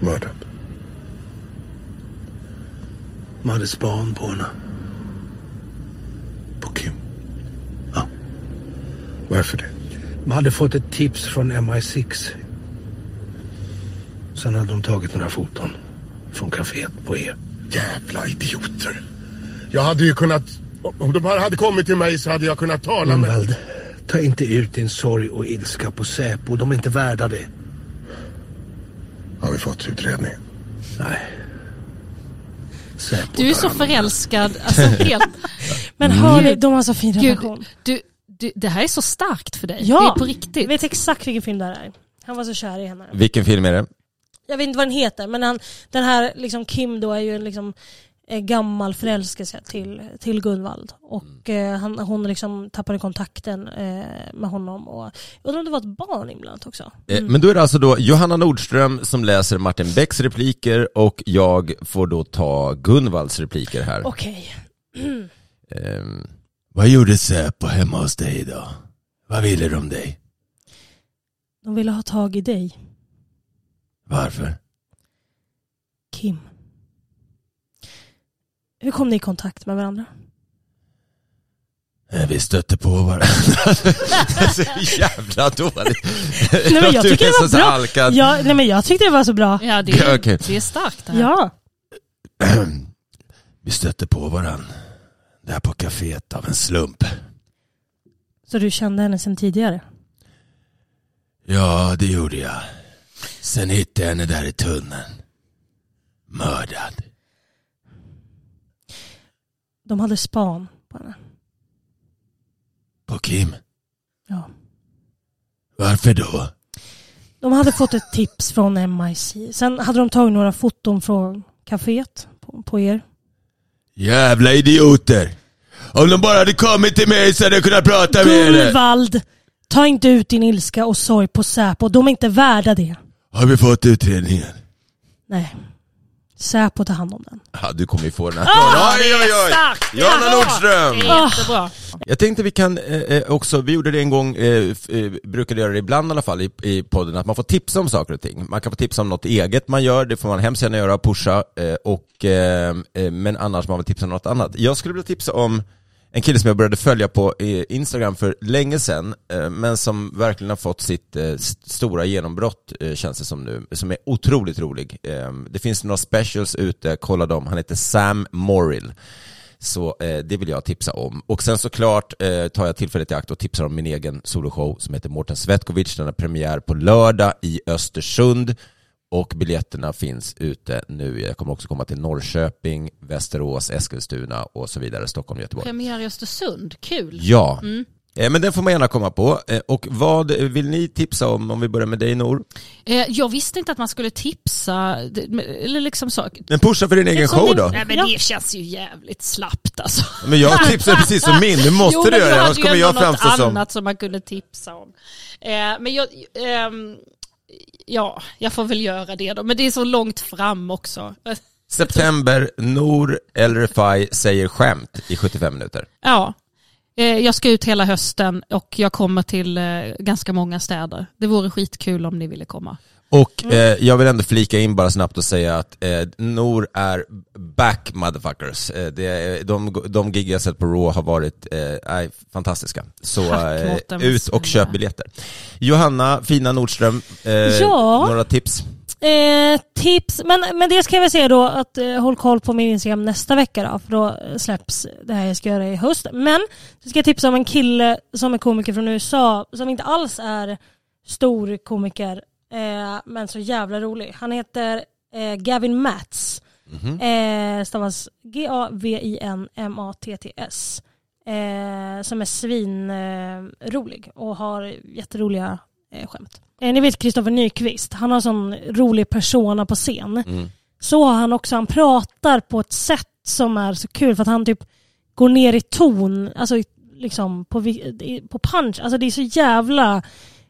Mördad. De hade span på henne. På Kim. Ja. Varför det? De hade fått ett tips från MI6. Sen hade de tagit några foton från kaféet på er. Jävla idioter. Jag hade ju kunnat... Om de bara hade kommit till mig så hade jag kunnat tala med... Gunvald, ta inte ut din sorg och ilska på Säpo. De är inte värda det. Har vi fått utredningen? Nej. Säpo Du är så hand förälskad. Alltså helt. (laughs) Men Mm. hör ni, de har så fin Gud, relation. du, du, det här är så starkt för dig. Ja. Det är på riktigt. Jag vet exakt vilken film det här är. Han var så kär i henne. Vilken film är det? Jag vet inte vad den heter men han, den här liksom Kim då är ju en liksom gammal förälskelse till, till Gunvald. Och Mm. eh, han, hon liksom tappade kontakten eh, med honom. Och, jag undrar om det var ett barn inblandat också. Eh, Men då är det alltså då Johanna Nordström som läser Martin Becks repliker och jag får då ta Gunvalds repliker här. Okej. (clears throat) Ehm, vad gjorde Säpo hemma hos dig idag? Vad ville de dig? De ville ha tag i dig, Varför? Kim. Hur kom ni i kontakt med varandra? Eh, Vi stötte på varandra. (laughs) det är så jävla dåligt. Nej, men jag tycker det var så bra. alkad. Ja, nej, men jag tyckte det var så bra. Ja, det är, Okej. det är starkt det här. Ja. (clears throat) Vi stötte på varandra. Där på kaféet av en slump. Så du kände henne sedan tidigare? Ja, det gjorde jag. Sen hittade jag henne där i tunneln. Mördad. De hade span på henne. På Kim? Ja. Varför då? De hade fått ett tips från MIC. Sen hade de tagit några foton från kaféet på, på er. Jävla idioter! Om de bara hade kommit till mig så hade jag kunnat prata med henne. Gunvald! Ta inte ut din ilska och sorg på Säpo. De är inte värda det. Har vi fått utredningen? Nej. Säpo tar hand om den. Ja, du kommer ju få den här Ah, Oj, oj, oj! Ja, Nordström! Jättebra. Jag tänkte vi kan eh, eh, också, vi gjorde det en gång, eh, eh, brukade göra det ibland i alla fall i, i podden, att man får tipsa om saker och ting. Man kan få tipsa om något eget man gör, det får man hemskt gärna göra, pusha, eh, och, men annars man väl tipsa om något annat. Jag skulle vilja tipsa om en kille som jag började följa på eh, Instagram för länge sedan, eh, men som verkligen har fått sitt eh, stora genombrott, känns det som nu, som är otroligt rolig. Ehm, det finns några specials ute, kolla dem, han heter Sam Morrill. Så det vill jag tipsa om. Och sen såklart tar jag tillfället i akt och tipsar om min egen soloshow som heter Mårten Svetkovic. Den har premiär på lördag i Östersund och biljetterna finns ute nu. Jag kommer också komma till Norrköping, Västerås, Eskilstuna och så vidare, Stockholm, Göteborg. Premiär i Östersund, kul. Ja, Mm. eh, men den får man gärna komma på. Eh, och vad vill ni tipsa om, om vi börjar med dig Nor? Eh, Jag visste inte att man skulle tipsa, eller liksom så. Men pusha för din egen Som show din- då. Nej men det känns ju jävligt slappt alltså. Men jag tipsar precis som min, (laughs) nu måste jo, du men göra det, hade annars ju kommer jag något framstå som... annat som man kunde tipsa om. Men jag, ehm, ja, jag får väl göra det då. Men det är så långt fram också. September, Nor El Refai säger skämt i 75 minuter. Ja, jag ska ut hela hösten och jag kommer till eh, ganska många städer. Det vore skitkul om ni ville komma. Och eh, jag vill ändå flika in bara snabbt och säga att eh, Nor är back motherfuckers. Eh, det, de, de gig jag sett på Raw har varit eh, fantastiska. Så Tack, eh, ut och snälla. köp biljetter. Johanna, fina Nordström, eh, Ja. några tips? Eh, tips, men, men det ska jag väl säga då att eh, håll koll på min Instagram nästa vecka då, för då släpps det här jag ska göra i höst. Men så ska jag tipsa om en kille som är komiker från USA som inte alls är stor komiker eh, men så jävla rolig. Han heter eh, Gavin Matts. Eh, stavas G-A-V-I-N-M-A-T-T-S. Som är svinrolig rolig och har jätteroliga eh, skämt. Eh, ni vet Kristoffer Nyqvist, han har sån rolig persona på scen. Så har han också, han pratar på ett sätt som är så kul för att han typ går ner i ton, alltså liksom på, på punch. Alltså det är så jävla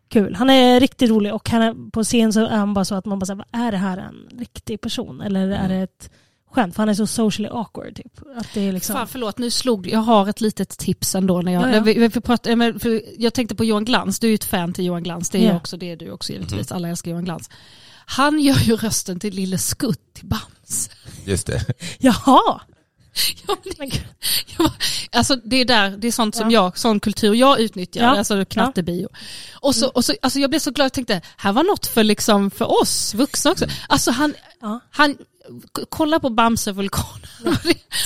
kul. Han är riktigt rolig och han är, på scen så är han bara så att man bara säger, är det här en riktig person eller är det ett skämt? För han är så socially awkward typ. Att det är liksom... Fan förlåt, nu slog jag har ett litet tips ändå. När jag, Ja, ja. Vi, vi, pratar, men för jag tänkte på Johan Glans, du är ju ett fan till Johan Glans, det är Ja. jag också, det är du också givetvis, alla älskar Johan Glans. Han gör ju rösten till Lille Skutt till Bams. Just det. (laughs) Jaha! Ja, men det, jag bara- alltså det är där, det är sånt som Ja. jag, sån kultur jag utnyttjar, Ja. alltså knattebio. Och så, och så, alltså jag blev så glad, jag tänkte, här var något för, liksom, för oss vuxna också. Alltså han, Ja. han kolla på Bamse-vulkanen. (laughs)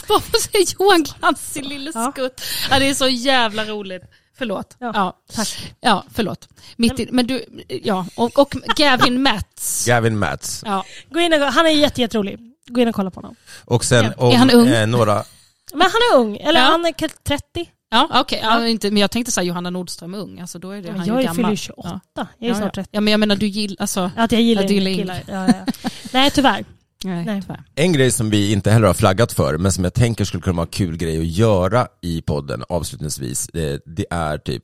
Varför säger Johan Glans i Lille Ja. Skutt? Ja, det är så jävla roligt. Förlåt. Ja, Ja, tack. ja förlåt. Mitt i, men du, ja, och, och Gavin Matts. (laughs) Gavin Matts. Ja. Gå in och, han är jätte, jätterolig. Gå in och kolla på honom. Och sen Ja. om Är han ung? Eh, några... Men han är ung, eller Ja. han är kanske 30. Ja, okej. Ja, inte- men jag tänkte säga Johanna Nordström är ung, alltså då är det Men han jag är- gammal. ju 28. Ja. Jag är ja, snart ja. 30. Ja, men jag menar du gillar, alltså, Att jag gillar, Att du gillar killar. Ja, ja. Nej tyvärr. Nej. En grej som vi inte heller har flaggat för, men som jag tänker skulle kunna vara en kul grej att göra i podden avslutningsvis, det, det är typ,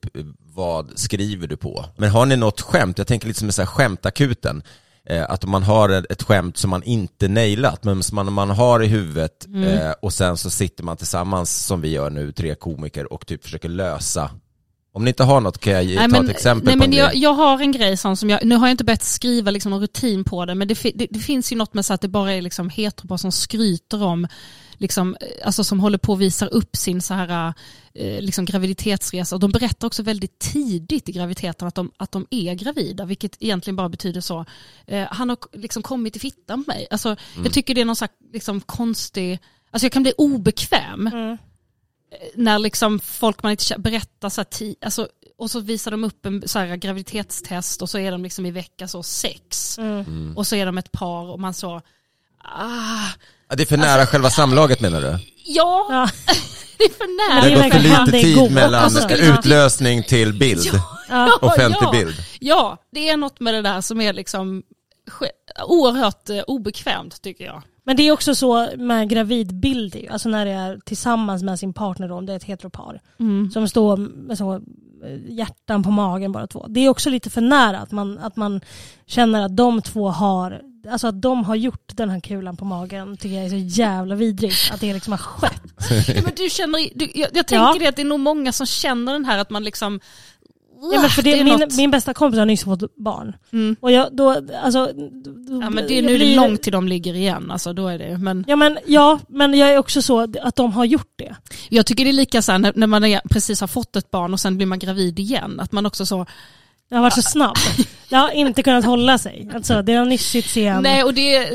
vad skriver du på? Men har ni något skämt? Jag tänker lite som en här skämtakuten. Eh, att om man har ett, skämt som man inte nailat, men som man, man har i huvudet Mm. eh, och sen så sitter man tillsammans, som vi gör nu, tre komiker, och typ försöker lösa. Om ni inte har något kan jag ge, ta ett exempel nej, på men en jag, jag har en grej sån som jag, nu har jag inte börjat skriva liksom någon rutin på det, men det, det, det finns ju något med så att det bara är liksom heteropar som skryter om, liksom, eh, alltså som håller på och visar upp sin så här, eh, liksom graviditetsresa. Och de berättar också väldigt tidigt i graviditeten att de, att de är gravida, vilket egentligen bara betyder så, eh, han har liksom kommit i fittan på mig. Alltså, Mm. Jag tycker det är någon slags liksom, konstig, alltså jag kan bli obekväm när liksom folk man inte känner berättar så här, ti- alltså, och så visar de upp en så här, graviditetstest och så är de liksom i vecka så sex Mm. och så är de ett par och man så, ah, Ja, det är för nära själva samlaget menar du? ja, (laughs) det är för nära. Det gått för lite det är tid mellan Och så ska det- utlösning till bild. Ja. Offentlig ja, bild. Ja, det är något med det där som är liksom oerhört eh, obekvämt tycker jag. Men det är också så med gravidbilder, alltså när det är tillsammans med sin partner då, om det är ett heteropar. Mm. Som står med så, eh, hjärtan på magen bara två. Det är också lite för nära att man, att man känner att de två har, alltså att de har gjort den här kulan på magen tycker jag är så jävla vidrigt. Att det liksom har skett. Ja, men du känner, du, jag, jag tänker Ja. det att det är nog många som känner den här att man liksom Ja, men för det, Det är min, något- min bästa kompis har nyss fått barn. Mm. Och jag, då, alltså, då, Ja men det är nu blir- långt till de ligger igen, alltså då är det men Ja men, ja, men jag är också så att de har gjort det. Jag tycker det är lika så här när, när man är, precis har fått ett barn och sen blir man gravid igen, att man också så, Jag har varit så snabb. Jag har inte kunnat hålla sig. Alltså, det har nyssits igen. nej och det,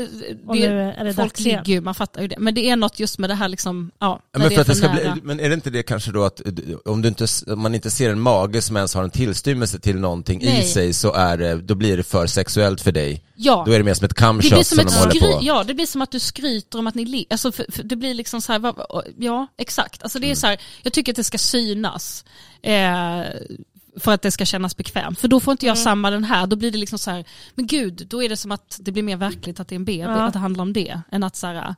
Och det nu är det folk ligger ju, man fattar ju det, men det är något just med det här liksom, ja, Ja, men, för är att det ska nära. bli, men är det inte det kanske då att om, du inte, om man inte ser en mage som ens har en tillstymmelse till någonting i Nej. sig så är det, då blir det för sexuellt för dig. Ja. Då är det mer som ett Det blir camshot som som, ett de håller skry, på. ja det blir som att du skryter om att ni li- alltså för, för det blir liksom så här, vad- ja exakt, alltså det är så här, jag tycker att det ska synas. Eh, för att det ska kännas bekvämt. För då får inte jag samma den här, då blir det liksom så här, men gud, då är det som att det blir mer verkligt att det är en BB, Ja. att det handlar om det, än att så här,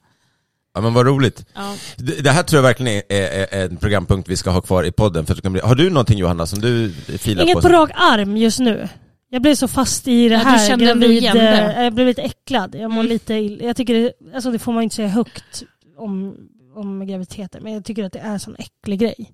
Ja men vad roligt. ja. Det, här tror jag verkligen är, en programpunkt vi ska ha kvar i podden. För att det kan bli, har du någonting Johanna som du filar Inget på? på rak arm just nu. Jag blev så fast i det Ja, du här. igen det. eh, Jag blev lite äcklad. Jag mår Mm. lite ill. Jag tycker det, alltså det får man inte säga högt om, om graviditeter, men jag tycker att det är en sån äcklig grej.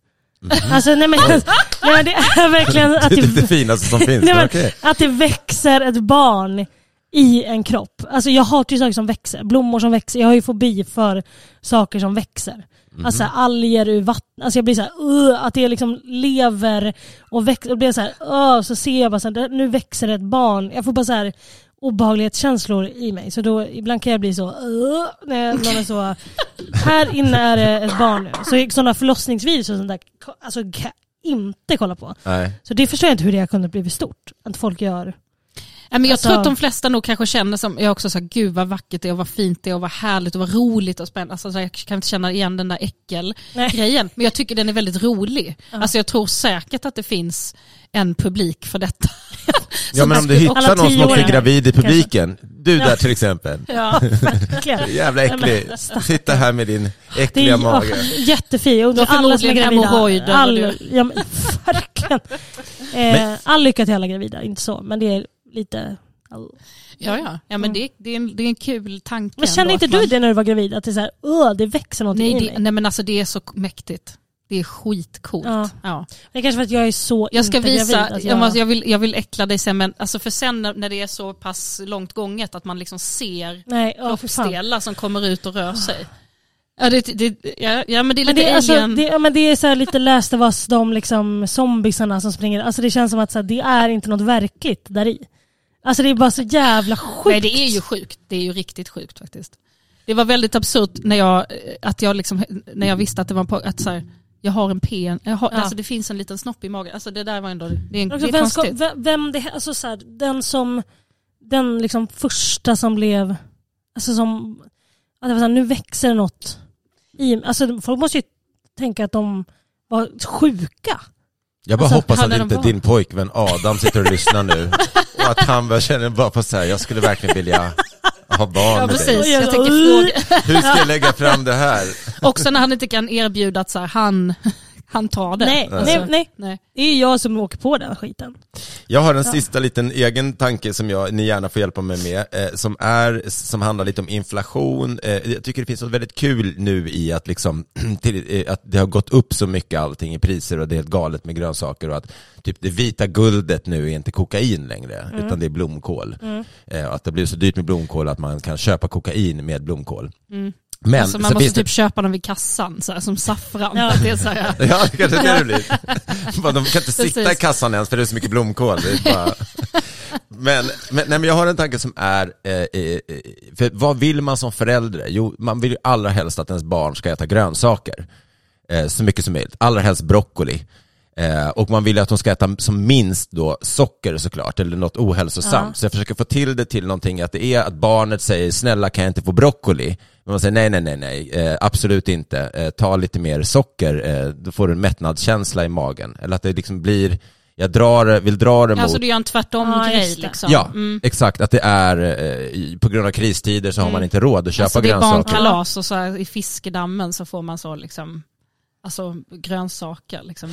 Alltså nej men, (laughs) men det är verkligen att Det det det, finaste som finns. (laughs) nej, men okej. att det växer ett barn i en kropp. Alltså jag hatar ju saker som växer, blommor som växer. Jag har ju fobi för saker som växer. Alltså Mhm. alger ur vatten. Alltså jag blir så här, "Ugh", att det liksom lever och växer. Och blir så här, "Åh", så ser jag bara så här, nu växer ett barn. Jag får bara så här obehaglighetskänslor i mig. Så då ibland kan jag bli så, när någon är så, här inne är det ett barn nu. Så sådana förlossningsvideos och sånt där, alltså kan jag inte kolla på. Nej. Så det förstår jag inte hur det har kunnat bli stort. Att folk gör Ja, men jag Alltså- tror att de flesta nog kanske känner som, jag också sa gud vad vackert det är och vad fint det är och vad härligt och vad roligt och spännande. Alltså, så jag kan inte känna igen den där äckelgrejen. Men jag tycker den är väldigt rolig. Alltså jag tror säkert att det finns en publik för detta. Ja men om du Alla hittar någon som också är gravid i kanske. publiken. Du där till exempel. (laughs) Ja. Jävla äcklig. Sitta här med din Det äckliga är mage. oh, jättefin. Och alla som är gravida. All, (laughs) ja, men, verkligen. Eh, all lycka till alla gravida, inte så. Men det är lite... Ja, ja. ja men det, det, är en, det är en kul tanke. Men kände inte du man- det när du var gravid? Att det är så här, "Åh, det växer någonting Nej, i det, mig? nej men alltså det är så mäktigt. Det är skitcoolt. Ja. Ja. Det är kanske för att jag är så Jag ska visa, gravid. Jag... måste- jag, vill, jag vill äckla dig sen men alltså för sen när, när det är så pass långt gånget att man liksom ser nej, oh, kroppsdelar som kommer ut och rör sig. Ja, det, det, ja, ja men det är Men lite det, är, alltså, det, ja, men det är så lite Last of Us, de liksom zombisarna som springer. Alltså det känns som att så här, det är inte något verkligt där i. Alltså det är bara så jävla sjukt. Nej det är ju sjukt, det är ju riktigt sjukt faktiskt. Det var väldigt absurt när jag, att jag, liksom, när jag visste att det var en på, att så här, jag har en pen, jag har, Ja. alltså det finns en liten snopp i magen. Alltså det där var ändå, det är, en, det är vem, ska, konstigt. vem, vem det, alltså så här, den som, den liksom första som blev, alltså som, att det var så här, nu växer det något i Alltså folk måste ju tänka att de var sjuka. Jag bara Alltså, hoppas att inte din pojkvän Adam sitter och lyssnar nu. (laughs) Och att han bara känner bara på så här, jag skulle verkligen vilja, ha barn Ja med precis, dig. jag tänker fråga. Hur ska jag lägga fram det här? Också när han inte kan erbjuda att så här, han, han tar det. Nej, Alltså, nej, nej, nej. Det är jag som åker på den skiten. Jag har en Ja. sista liten egen tanke som jag, ni gärna får hjälpa mig med, eh, som, är, som handlar lite om inflation. Eh, jag tycker det finns något väldigt kul nu i att, liksom, (clears throat) till, eh, att det har gått upp så mycket allting i priser och det är helt galet med grönsaker och att typ det vita guldet nu är inte kokain längre, Mm. utan det är blomkål. Mm. Eh, att det blir så dyrt med blomkål att man kan köpa kokain med blomkål. Mm. Men alltså man så måste finns det- typ köpa dem vid kassan, så här, som saffran. (laughs) Ja. Det är så här, Ja, det kanske är det det blir. (laughs) De kan inte sitta i kassan ens för det är så mycket blomkål. Det är bara... (laughs) men, men, nej, men jag har en tanke som är, eh, eh, för vad vill man som förälder? Jo, man vill ju allra helst att ens barn ska äta grönsaker. Eh, så mycket som möjligt, allra helst broccoli. Eh, och man vill ju att de ska äta som minst då socker såklart, eller något ohälsosamt. Ja. Så jag försöker få till det till någonting att det är att barnet säger snälla kan jag inte få broccoli? Men man säger nej, nej, nej, nej, eh, absolut inte. Eh, ta lite mer socker, eh, då får du en mättnadskänsla i magen. Eller att det liksom blir, jag drar, vill dra det mot... alltså du gör en tvärtom Ja, grej just det. liksom. Ja, Mm. exakt. Att det är, eh, på grund av kristider så har man Mm. inte råd att köpa alltså det är grönsaker. barnkalas och så här, i fiskedammen så får man så liksom, alltså grönsaker liksom.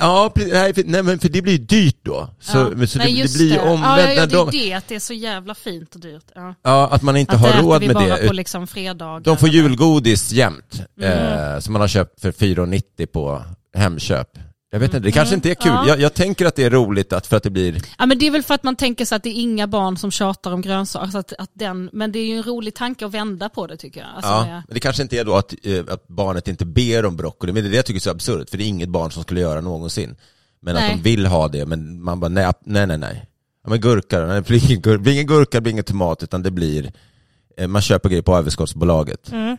Ja, nej, för, nej, men för det blir ju dyrt då. Så, Ja. så Nej, det, det blir omvänt Ja, ja, det är de, det, att det är så jävla fint och dyrt. Ja. Ja, att man inte Att har råd med bara det. på liksom fredagar. De får julgodis jämt, Mm. eh, som man har köpt för 4,90 på Hemköp. Jag vet inte, det kanske Mm. inte är kul. Ja. Jag, jag tänker att det är roligt att, för att det blir... Ja men det är väl för att man tänker sig att det är inga barn som tjatar om grönsaker. Alltså att, att den, men det är ju en rolig tanke att vända på det tycker jag. Alltså ja, med- men det kanske inte är då att, eh, att barnet inte ber om broccoli, men det är det jag tycker är så absurt, för det är inget barn som skulle göra någonsin. Men Nej. att de vill ha det, men man bara nej, nej, nej. nej. Ja, men gurka då? Nej, det blir ingen, blir gurka, det blir ingen tomat, utan det blir, eh, man köper grejer på överskottsbolaget. Mm.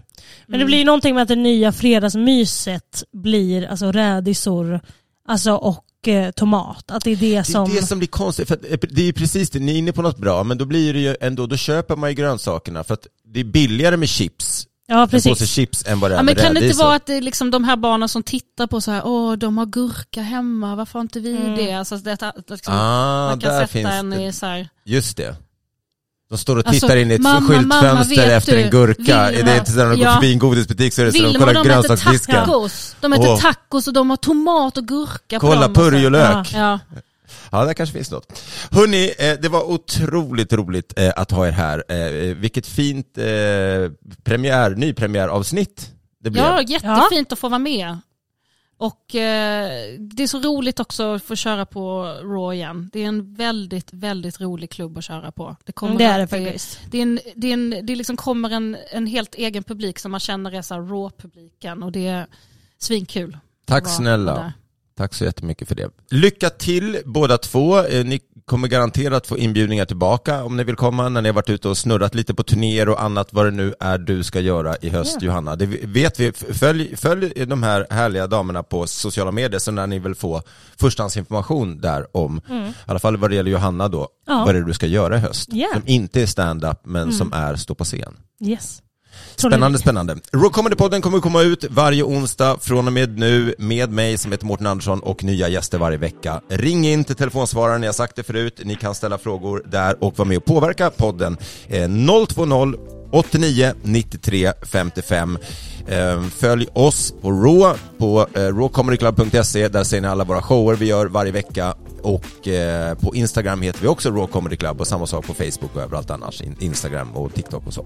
Men det blir ju någonting med att det nya fredagsmyset blir alltså rädisor alltså, och eh, tomat. Att det är det Det som... är det som blir konstigt, för att, eh, det är ju precis det, ni är inne på något bra, men då blir det ju ändå, då köper man ju grönsakerna för att det är billigare med chips, Ja en påse precis. chips än vad det är Ja, men kan det inte vara att det är liksom de här barnen som tittar på så här, åh de har gurka hemma, varför har inte vi Mm. det? Alltså, det att liksom, Ah, man kan där sätta finns en det. i så här, Just det. De står och Alltså, tittar in i ett mamma, mamma, skyltfönster vet efter du, en gurka. Vilma- det är inte så när de går Ja. förbi en godisbutik så är det så de Vilma kollar de äter grönsaksdisken. tacos, de äter tacos och de har tomat och gurka på Kolla, dem. och så. purjolök. Ja. Ja, där kanske finns något. Hörni, eh, det var otroligt roligt eh, att ha er här. Eh, vilket fint premiär, nypremiäravsnitt det blev. Ja, jättefint att få vara med. Och eh, det är så roligt också att få köra på Raw igen. Det är en väldigt, väldigt rolig klubb att köra på. Det, kommer Mm, det är att- det faktiskt. Det, är en, det, är en, det liksom kommer en, en helt egen publik som man känner är Raw-publiken och det är svinkul. Tack snälla. där. Tack så jättemycket för det. Lycka till båda två. Eh, Ni kommer garanterat få inbjudningar tillbaka om ni vill komma när ni har varit ute och snurrat lite på turnéer och annat vad det nu är du ska göra i höst Ja. Johanna. Det vet vi. Följ, följ de här härliga damerna på sociala medier så när ni vill få förstahandsinformation där om, Mm. i alla fall vad det gäller Johanna då, Ja. vad det är du ska göra i höst. Ja. Som inte är stand-up men Mm. som är stå på scen. Yes. Spännande, spännande. Raw Comedy-podden kommer att komma ut varje onsdag från och med nu med mig som heter Mårten Andersson och nya gäster varje vecka. Ring in till telefonsvararen, jag har sagt det förut. Ni kan ställa frågor där och vara med och påverka podden. 020 89 93 55. Följ oss på Raw, på eh, rawcomedyclub.se. Där ser ni alla våra shower vi gör varje vecka. Och eh, på Instagram heter vi också Raw Comedy Club och samma sak på Facebook och överallt annars. Instagram och TikTok och så.